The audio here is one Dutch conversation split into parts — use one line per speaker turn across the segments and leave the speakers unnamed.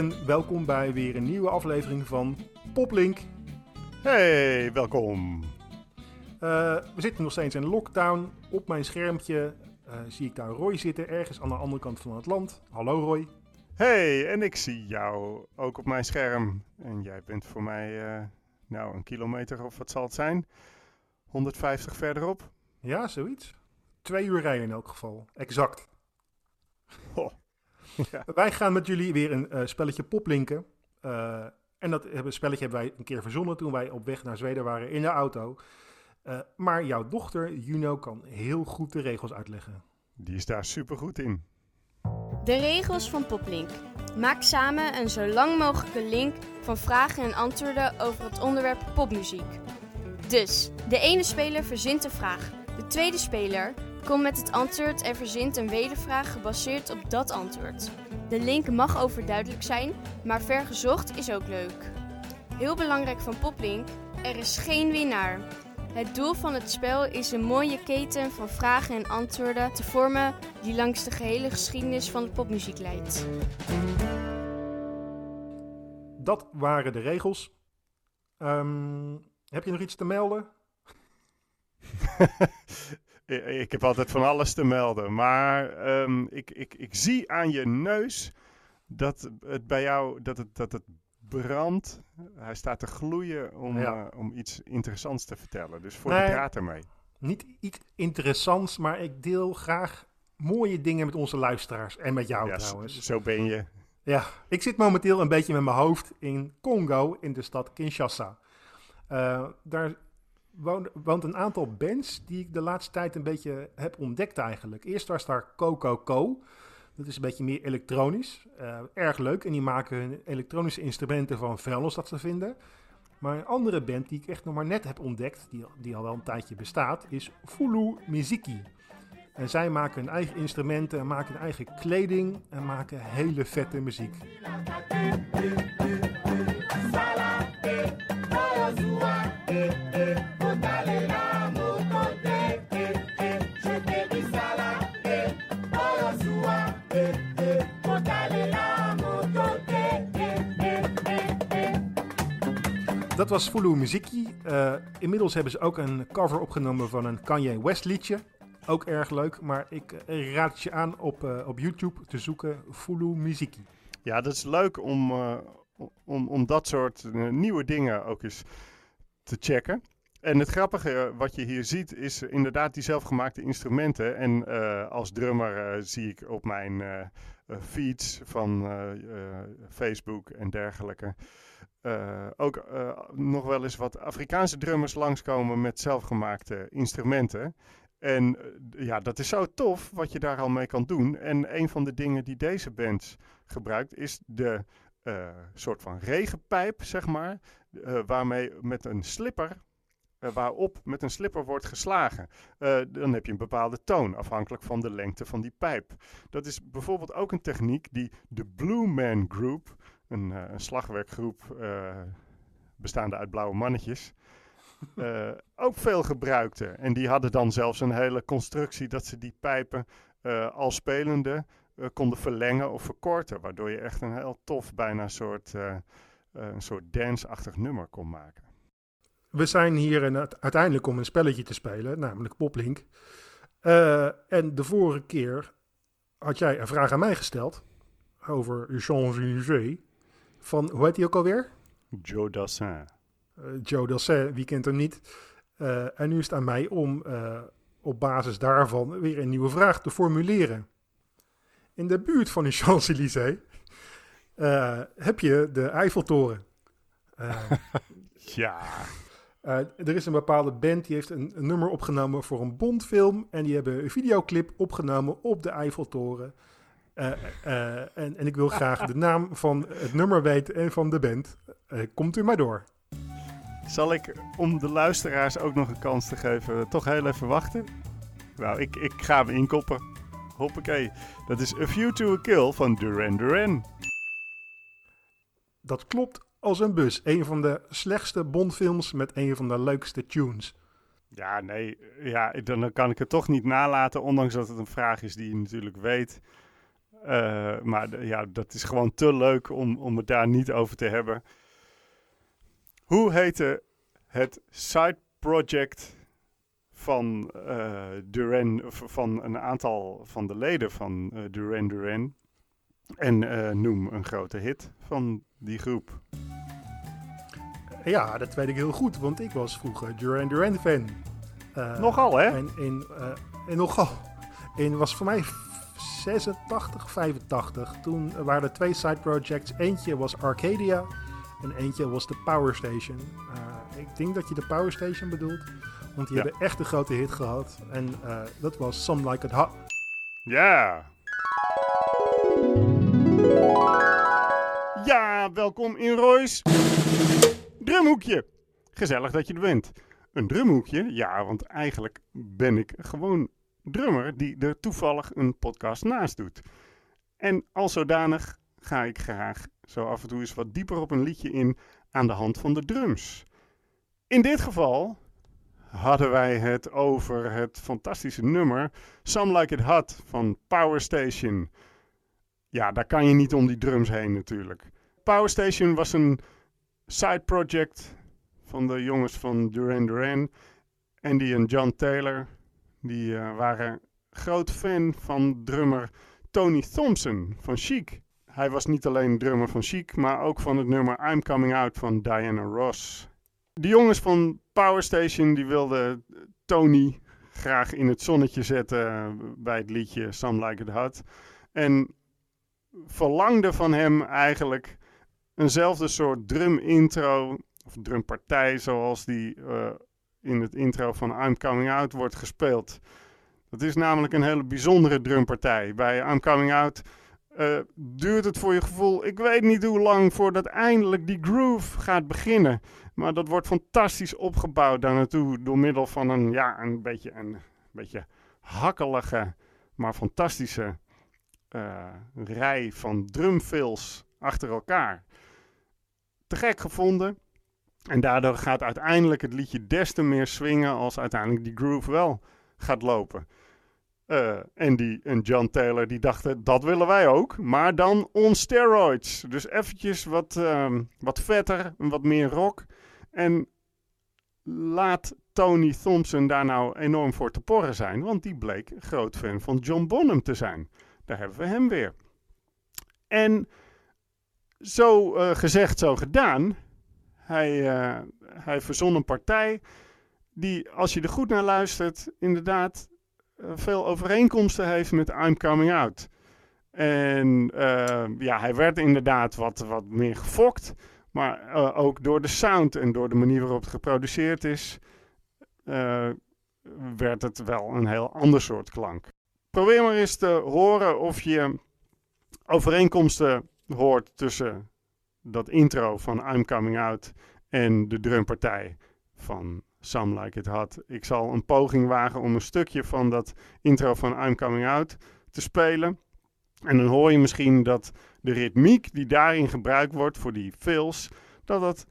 en welkom bij weer een nieuwe aflevering van Poplink.
Hey, welkom.
Uh, we zitten nog steeds in lockdown. Op mijn schermpje uh, zie ik daar Roy zitten, ergens aan de andere kant van het land. Hallo Roy.
Hey, en ik zie jou ook op mijn scherm. En jij bent voor mij, uh, nou, een kilometer of wat zal het zijn? 150 verderop?
Ja, zoiets. Twee uur rijden in elk geval. Exact.
Ja.
Wij gaan met jullie weer een uh, spelletje poplinken. Uh, en dat spelletje hebben wij een keer verzonnen toen wij op weg naar Zweden waren in de auto. Uh, maar jouw dochter, Juno, kan heel goed de regels uitleggen.
Die is daar super goed in.
De regels van Poplink. Maak samen een zo lang mogelijke link van vragen en antwoorden over het onderwerp popmuziek. Dus, de ene speler verzint een vraag. De tweede speler komt met het antwoord en verzint een wedervraag gebaseerd op dat antwoord. De link mag overduidelijk zijn, maar vergezocht is ook leuk. Heel belangrijk van Poplink, er is geen winnaar. Het doel van het spel is een mooie keten van vragen en antwoorden te vormen die langs de gehele geschiedenis van de popmuziek leidt.
Dat waren de regels. Um, heb je nog iets te melden?
ik heb altijd van alles te melden, maar um, ik, ik, ik zie aan je neus dat het bij jou dat het, dat het brandt. Hij staat te gloeien om, ja. uh, om iets interessants te vertellen. Dus voor nee, de draad ermee.
Niet iets interessants, maar ik deel graag mooie dingen met onze luisteraars en met jou
ja,
trouwens.
Zo ben je.
Ja, ik zit momenteel een beetje met mijn hoofd in Congo, in de stad Kinshasa. Uh, daar woont, een aantal bands die ik de laatste tijd een beetje heb ontdekt eigenlijk. Eerst was daar Coco Co. Dat is een beetje meer elektronisch. Uh, erg leuk. En die maken hun elektronische instrumenten van vuilnis dat ze vinden. Maar een andere band die ik echt nog maar net heb ontdekt, die, die al wel een tijdje bestaat, is Fulu Miziki. En zij maken hun eigen instrumenten, maken hun eigen kleding en maken hele vette muziek. Dat was Fulu Muziki. Uh, inmiddels hebben ze ook een cover opgenomen van een Kanye West liedje. Ook erg leuk, maar ik raad het je aan op, uh, op YouTube te zoeken Fulu Muziki.
Ja, dat is leuk om, uh, om, om dat soort nieuwe dingen ook eens te checken. En het grappige wat je hier ziet is inderdaad die zelfgemaakte instrumenten. En als drummer zie ik op mijn feeds van Facebook en dergelijke... Ook nog wel eens wat Afrikaanse drummers langskomen met zelfgemaakte instrumenten. En ja, dat is zo tof wat je daar al mee kan doen. En een van de dingen die deze band gebruikt is de soort van regenpijp, zeg maar. waarmee met een slipper, waarop met een slipper wordt geslagen. dan heb je een bepaalde toon, afhankelijk van de lengte van die pijp. Dat is bijvoorbeeld ook een techniek die de Blue Man Group een, een slagwerkgroep bestaande uit blauwe mannetjes. Ook veel gebruikte. En die hadden dan zelfs een hele constructie dat ze die pijpen al spelende konden verlengen of verkorten. Waardoor je echt een heel tof, bijna soort, een soort dance-achtig nummer kon maken.
We zijn hier en uiteindelijk om een spelletje te spelen, namelijk Poplink. en de vorige keer had jij een vraag aan mij gesteld over Champs-Élysées van, hoe heet hij ook alweer?
Joe Dassin.
Uh, Joe Dassin, wie kent hem niet? Uh, en nu is het aan mij om uh, op basis daarvan weer een nieuwe vraag te formuleren. In de buurt van de Champs-Élysées heb je de Eiffeltoren.
ja.
er is een bepaalde band die heeft een, een, nummer opgenomen voor een Bondfilm. En die hebben een videoclip opgenomen op de Eiffeltoren. En, en, ik wil graag de naam van het nummer weten en van de band. Komt u maar door.
Zal ik, om de luisteraars ook nog een kans te geven, toch heel even wachten? Nou, ik, ik ga hem inkoppen. Hoppakee. Dat is A View to a Kill van Duran Duran.
Dat klopt als een bus. Een van de slechtste Bondfilms met een van de leukste tunes.
Ja, nee. Ja, dan kan ik het toch niet nalaten, ondanks dat het een vraag is die je natuurlijk weet. Uh, maar ja, dat is gewoon te leuk om, om het daar niet over te hebben. Hoe heette het side project van uh, Duran, van een aantal van de leden van uh, Duran Duran? En noem een grote hit van die groep.
Ja, dat weet ik heel goed, want ik was vroeger Duran Duran fan.
nogal, hè?
En, in, en nogal. En was voor mij 86, 85. Toen waren er twee side projects. Eentje was Arcadia en eentje was de Power Station. Ik denk dat je de Power Station bedoelt. Want die hebben echt een grote hit gehad. En uh, dat was Some Like It Hot.
Ja. Ja, welkom in Roy's drumhoekje. Gezellig dat je er bent. Een drumhoekje? Ja, want eigenlijk ben ik gewoon drummer die er toevallig een podcast naast doet. En als zodanig ga ik graag zo af en toe eens wat dieper op een liedje in aan de hand van de drums. In dit geval hadden wij het over het fantastische nummer Some Like It Hot van Power Station. Ja, daar kan je niet om die drums heen natuurlijk. Power Station was een side project van de jongens van Duran Duran, Andy en John Taylor. Die uh, waren groot fan van drummer Tony Thompson van Chic. Hij was niet alleen drummer van Chic, maar ook van het nummer I'm Coming Out van Diana Ross. De jongens van Power Station die wilden Tony graag in het zonnetje zetten bij het liedje Some Like It Hot. En verlangden van hem eigenlijk eenzelfde soort drum intro, of drumpartij zoals die uh, in het intro van I'm Coming Out wordt gespeeld. Dat is namelijk een hele bijzondere drumpartij. Bij I'm Coming Out uh, duurt het voor je gevoel, ik weet niet hoe lang, voordat eindelijk die groove gaat beginnen. Maar dat wordt fantastisch opgebouwd daar naartoe door middel van een, ja, een beetje, een beetje hakkelige, maar fantastische uh, rij van drumfills achter elkaar. Te gek gevonden. En daardoor gaat uiteindelijk het liedje des te meer swingen als uiteindelijk die groove wel gaat lopen. Uh, en, en John Taylor die dachten, dat willen wij ook, maar dan on steroids. Dus eventjes wat, um, wat vetter, wat meer rock. En laat Tony Thompson daar nou enorm voor te porren zijn, want die bleek groot fan van John Bonham te zijn. Daar hebben we hem weer. En zo uh, gezegd, zo gedaan. Hij, uh, hij verzon een partij die, als je er goed naar luistert, inderdaad veel overeenkomsten heeft met I'm Coming Out. En uh, ja, hij werd inderdaad wat, wat meer gefokt. Maar ook door de sound en door de manier waarop het geproduceerd is, werd het wel een heel ander soort klank. Probeer maar eens te horen of je overeenkomsten hoort tussen dat intro van I'm Coming Out en de drumpartij van Some Like It Hot. Ik zal een poging wagen om een stukje van dat intro van I'm Coming Out te spelen. En dan hoor je misschien dat de ritmiek die daarin gebruikt wordt voor die fills, dat dat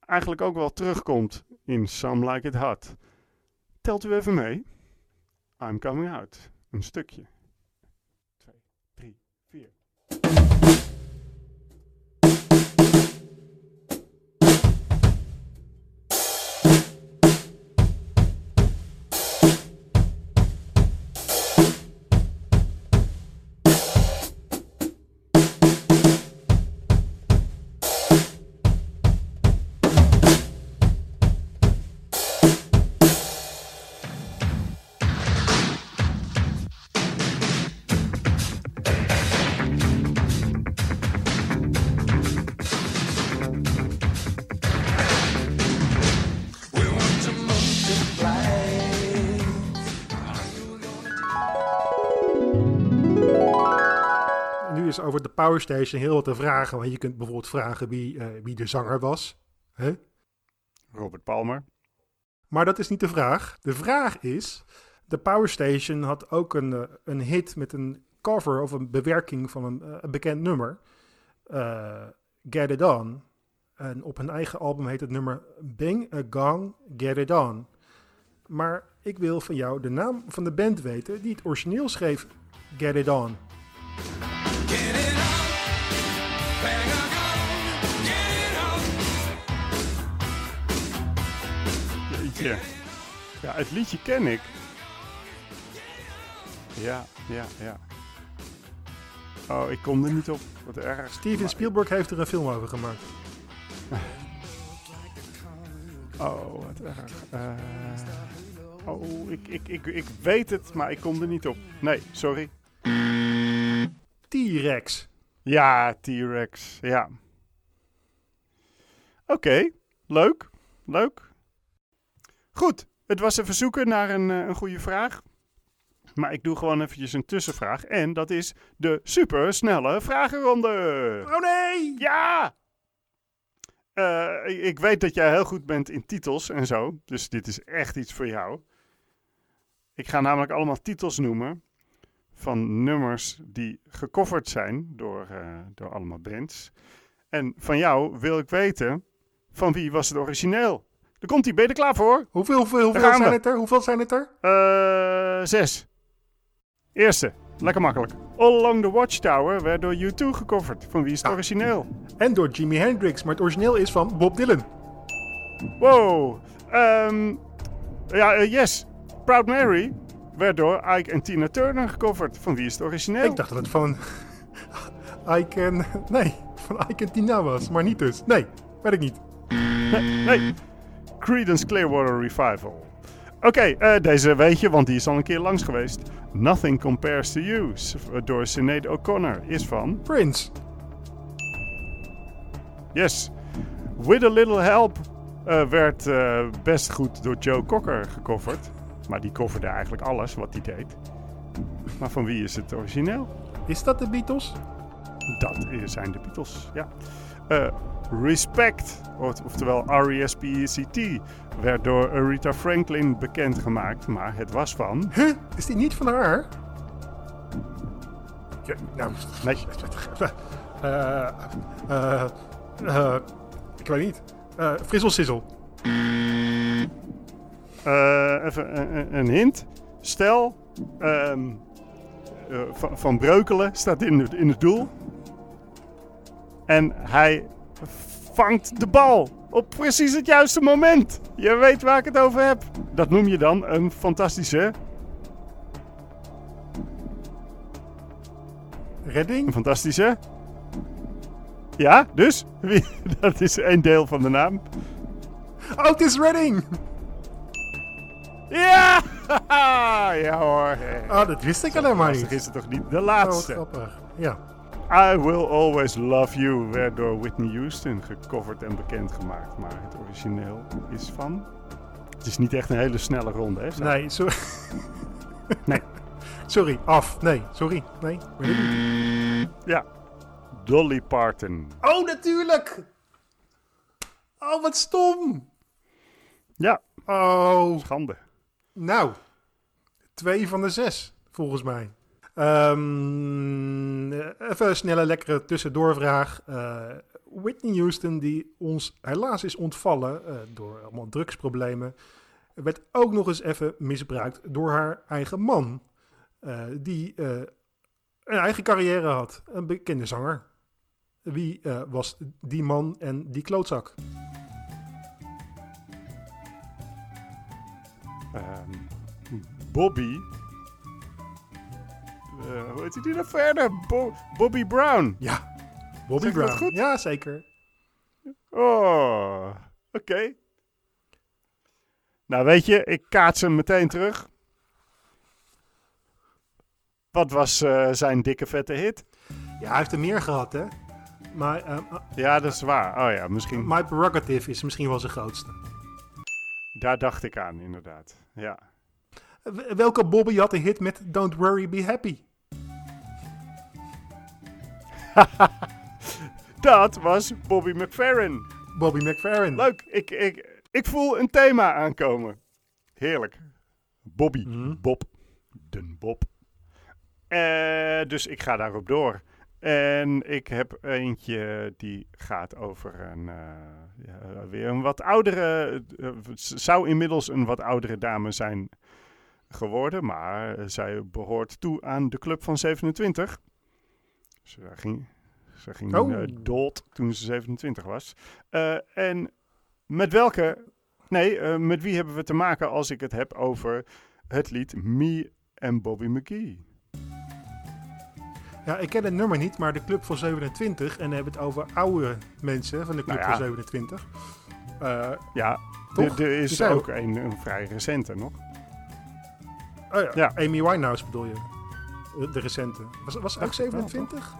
eigenlijk ook wel terugkomt in Some Like It Hot. Telt u even mee. I'm Coming Out. Een stukje.
Over de Power Station heel wat te vragen. Want je kunt bijvoorbeeld vragen wie, uh, wie de zanger was. Hè?
Robert Palmer.
Maar dat is niet de vraag. De vraag is, de Power Station had ook een, uh, een hit met een cover of een bewerking van een, een bekend nummer. Get It On. En op hun eigen album heet het nummer Bang a Gong, Get It On. Maar ik wil van jou de naam van de band weten die het origineel schreef Get It On.
Liedje. Ja, het liedje ken ik. Ja, ja, ja. Oh, ik kom er niet op. Wat erg.
Steven Spielberg heeft er een film over gemaakt.
Oh, wat erg. Eh, oh, ik, ik, ik, ik weet het, maar ik kom er niet op. Nee, sorry.
T-Rex.
Ja, T-Rex. Ja. Oké, leuk. Leuk. Goed, het was even zoeken naar een, eh, een goede vraag. Maar ik doe gewoon eventjes een tussenvraag. En dat is de supersnelle vragenronde.
Oh nee!
Ja! Eh, ik- ik weet dat jij heel goed bent in titels en zo. Dus dit is echt iets voor jou. Ik ga namelijk allemaal titels noemen. Van nummers die gecoverd zijn door, eh, door allemaal bands. En van jou wil ik weten. Van wie was het origineel? Daar komt hij. Ben je er klaar voor?
Hoeveel, hoeveel, zijn het er? Hoeveel zijn het er?
Eh, zes. Eerste. Lekker makkelijk. All Along the Watchtower werd door U2 gecoverd. Van wie is het
Ah.
origineel?
En door Jimi Hendrix, maar het origineel is van Bob Dylan.
Wow. Ehm, ja, eh, yes. Proud Mary werd door Ike en Tina Turner gecoverd. Van wie is het origineel?
Ik dacht dat het van Ike en... Nee, van Ike en Tina was, maar niet dus. Nee, weet ik niet.
Nee. Creedence Clearwater Revival. Oké, eh, deze weet je, want die is al een keer langs geweest. Nothing Compares to You s- door Sinead O'Connor is van...
Prince.
Yes. With a Little Help eh, werd eh, best goed door Joe Cocker gecoverd. Maar die coverde eigenlijk alles wat hij deed. Maar van wie is het origineel?
Is dat de Beatles?
Dat zijn de Beatles, ja. Respect, of- oftewel R-E-S-P-E-C-T, werd door Aretha Franklin bekendgemaakt. Maar het was van...
Huh? Is die niet van haar? Ja, nou...
Nee.
Eh, eh, ik weet niet. Frissel Sizzle.
Even een- een, hint. Stel, ehm, eh, van, van Breukelen staat in in het doel. En hij vangt de bal op precies het juiste moment. Je weet waar ik het over heb. Dat noem je dan een fantastische, een
Redding?
fantastische. Ja, dus dat is een deel van de naam.
Otis Redding!
Ja, ja hoor.
Ah, dat wist ik maar
Lastig
niet.
is het toch niet? De
Oh,
laatste.
grappig. Ja.
I Will Always Love You werd door Whitney Houston gecoverd en bekendgemaakt. Maar het origineel is van... Het is niet echt een hele snelle ronde, hè?
Nee, sorry.
Nee.
Sorry, af. Nee, sorry. Nee.
Ja. Dolly Parton.
Oh, natuurlijk! Oh, wat stom!
Ja,
Oh,
schande.
nou. Twee van de zes, volgens mij. Eh, even een snelle, lekkere tussendoorvraag. Eh Whitney Houston, die ons helaas is ontvallen eh, door allemaal drugsproblemen, werd ook nog eens even misbruikt door haar eigen man. eh, die een eigen carrière had. Een bekende zanger. Wie was die man en die klootzak?
Ehm, Bobby. Eh, hoe heet die nou verder? Bo- Bobby Brown.
Ja, Bobby
Zeg
Brown.
goed?
Ja, zeker.
Oh, oké. Nou, weet je, ik kaats hem meteen terug. Wat was eh, zijn dikke vette hit?
Ja, hij heeft er meer gehad, hè? Maar eh,
Ja, dat is waar. Oh ja, misschien.
My Prerogative is misschien wel zijn grootste.
Daar dacht ik aan, inderdaad. Ja.
Welke Bobby had een hit met Don't Worry, Be Happy?
Dat was Bobby McFerrin.
Bobby McFerrin.
Leuk. Ik, ik, ik voel een thema aankomen. Heerlijk. Bobby.
Mhm.
Bob. Den Bob. Eh, dus ik ga daarop door. En ik heb eentje die gaat over een, eh, ja, weer een wat oudere, eh, zou inmiddels een wat oudere dame zijn geworden, maar zij behoort toe aan de club van 27. Ze ging, ze ging
Oh.
eh, dood toen ze 27 was. Eh, en met welke Nee, eh, met wie hebben we te maken als ik het heb over het lied Me en Bobby McGee?
Ja, ik ken het nummer niet, maar de Club van 27. En dan hebben we het over oude mensen van de Club
Nou ja.
van 27. Eh,
Ja,
Toch?
er- is ook een, een vrij recente nog.
oh ja,
Ja.
Amy Winehouse bedoel je? De, de recente. Was, was ze ook
Dacht ik wel,
27?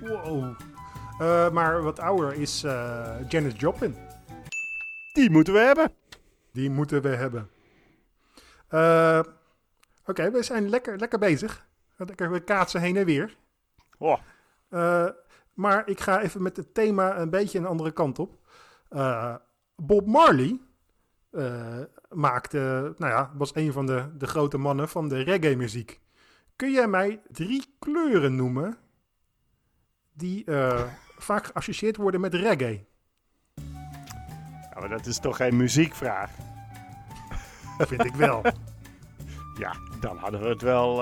Wow. Eh, maar wat ouder is eh Janis Joplin.
Die moeten we hebben.
Die moeten we hebben. Eh, Oké, we zijn lekker, lekker bezig. Lekker we kaatsen heen en weer.
Oh,
Eh, maar ik ga even met het thema een beetje een andere kant op. Eh, Bob Marley eh, maakte, nou ja, was een van de, de grote mannen van de reggae-muziek. Kun jij mij drie kleuren noemen die eh, vaak geassocieerd worden met reggae?
ja, maar dat is toch geen muziekvraag?
Vind ik wel.
Ja, dan hadden we het wel.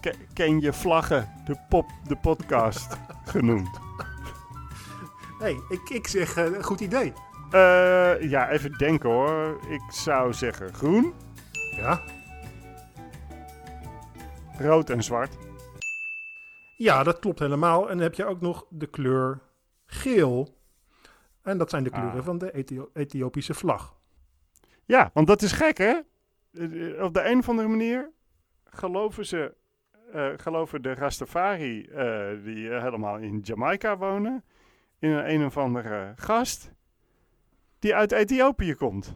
ke- ken je vlaggen, de, pop, de podcast genoemd?
hey, ik, ik zeg goed idee.
Eh, ja, even denken hoor. Ik zou zeggen groen,
Ja,
rood en zwart.
ja, dat klopt helemaal. En dan heb je ook nog de kleur geel. En dat zijn de kleuren
Ah.
van de Ethio- Ethiopische vlag.
Ja, want dat is gek hè? Eh, Op de een of andere manier geloven ze, eh, geloven de Rastafari, eh, die eh, helemaal in Jamaica wonen, in een een of andere gast die uit Ethiopië komt.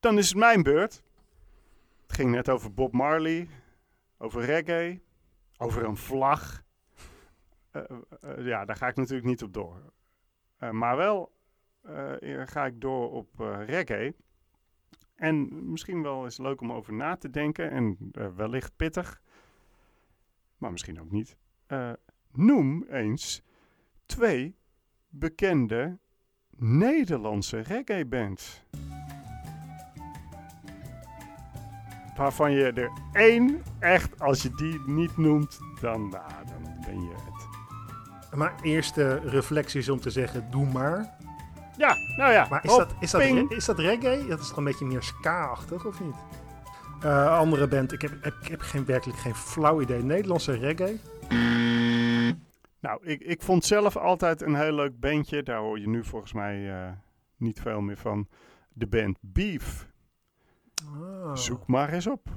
Dan is het mijn beurt. Het ging net over Bob Marley, over reggae, over een vlag. Eh, eh, eh, ja, daar ga ik natuurlijk niet op door. Maar wel ga ik door op reggae. En misschien wel eens leuk om over na te denken en wellicht pittig, maar misschien ook niet. Noem eens twee bekende Nederlandse reggae-bands. Waarvan je er één echt, als je die niet noemt, dan, nou, dan ben je het.
Mijn eerste reflectie is om te zeggen, doe maar.
Ja, nou ja.
Maar is,
hop,
dat, is, dat, is dat reggae? Dat is toch een beetje meer ska-achtig, of niet? Eh, andere band, ik heb, ik heb geen, werkelijk geen flauw idee. Nederlandse reggae?
Nou, ik, ik vond zelf altijd een heel leuk bandje. Daar hoor je nu volgens mij eh, niet veel meer van. De band Beef.
Ah.
Zoek maar eens op.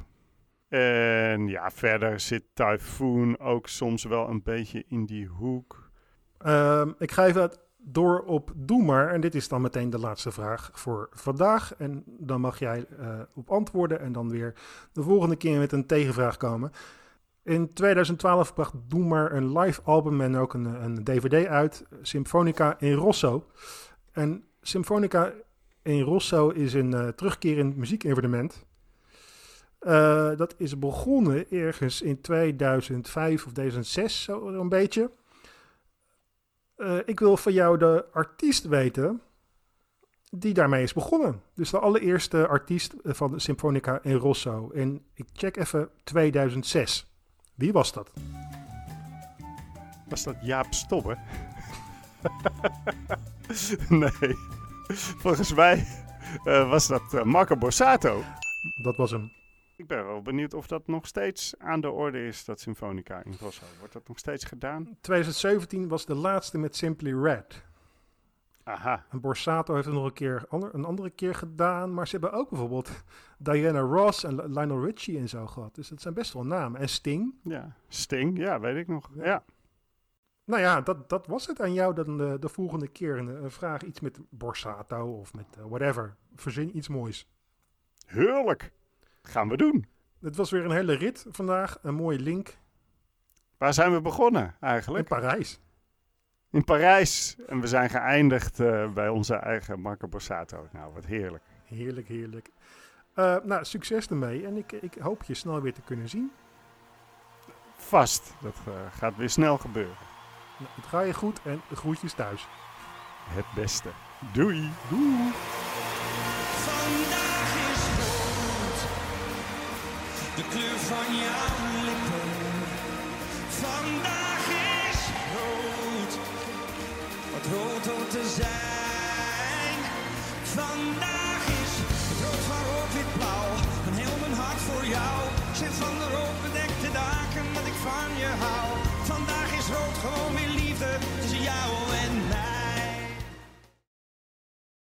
En ja, verder zit Typhoon ook soms wel een beetje in die hoek.
Ehm, ik ga even door op Doe maar. En dit is dan meteen de laatste vraag voor vandaag. En dan mag jij eh, op antwoorden en dan weer de volgende keer met een tegenvraag komen. In 2012 bracht maar een live album en ook een, een DVD uit. Symfonica in Rosso. En Symfonica in Rosso is een eh, terugkerend muziekevenement. Eh, dat is begonnen ergens in 2005 of 2006, zo een beetje. Eh, ik wil van jou de artiest weten die daarmee is begonnen. Dus de allereerste artiest van de Symfonica in Rosso. En ik check even 2006. Wie was dat?
Was dat Jaap Stobbe? nee. Volgens mij eh, was dat eh, Marco Borsato.
Dat was hem.
Ik ben wel benieuwd of dat nog steeds aan de orde is, dat Symfonica in Rosso. Wordt dat nog steeds gedaan?
2017 was de laatste met Simply Red.
Aha.
En Borsato heeft het nog een, keer ander, een andere keer gedaan. Maar ze hebben ook bijvoorbeeld Diana Ross en Lionel Richie en zo gehad. Dus dat zijn best wel namen. En Sting.
Ja. Sting, ja, weet ik nog.
Ja.
Ja.
Nou ja, dat, dat was het aan jou dan de, de volgende keer. Een, vraag iets met Borsato of met eh, whatever. Verzin iets moois.
Heerlijk. Gaan we doen.
Het was weer een hele rit vandaag. Een mooie link
Waar zijn we begonnen
in
eigenlijk?
Parijs.
In Parijs. En we zijn geëindigd eh, bij onze eigen Marco Borsato. Nou, wat heerlijk.
Heerlijk, heerlijk. Eh, nou, succes ermee. En ik, ik hoop je snel weer te kunnen zien.
Vast. Dat eh, gaat weer snel gebeuren.
Nou, het ga je goed en groetjes thuis.
Het beste. Doei. Doei.
Vandaag is rood, de kleur van jouw lippen. rood om te zijn. Vandaag is het rood van rood, wit, blauw. Van heel mijn hart voor jou. Zit van de rood bedekte daken dat ik van je hou. Vandaag is rood gewoon weer lief.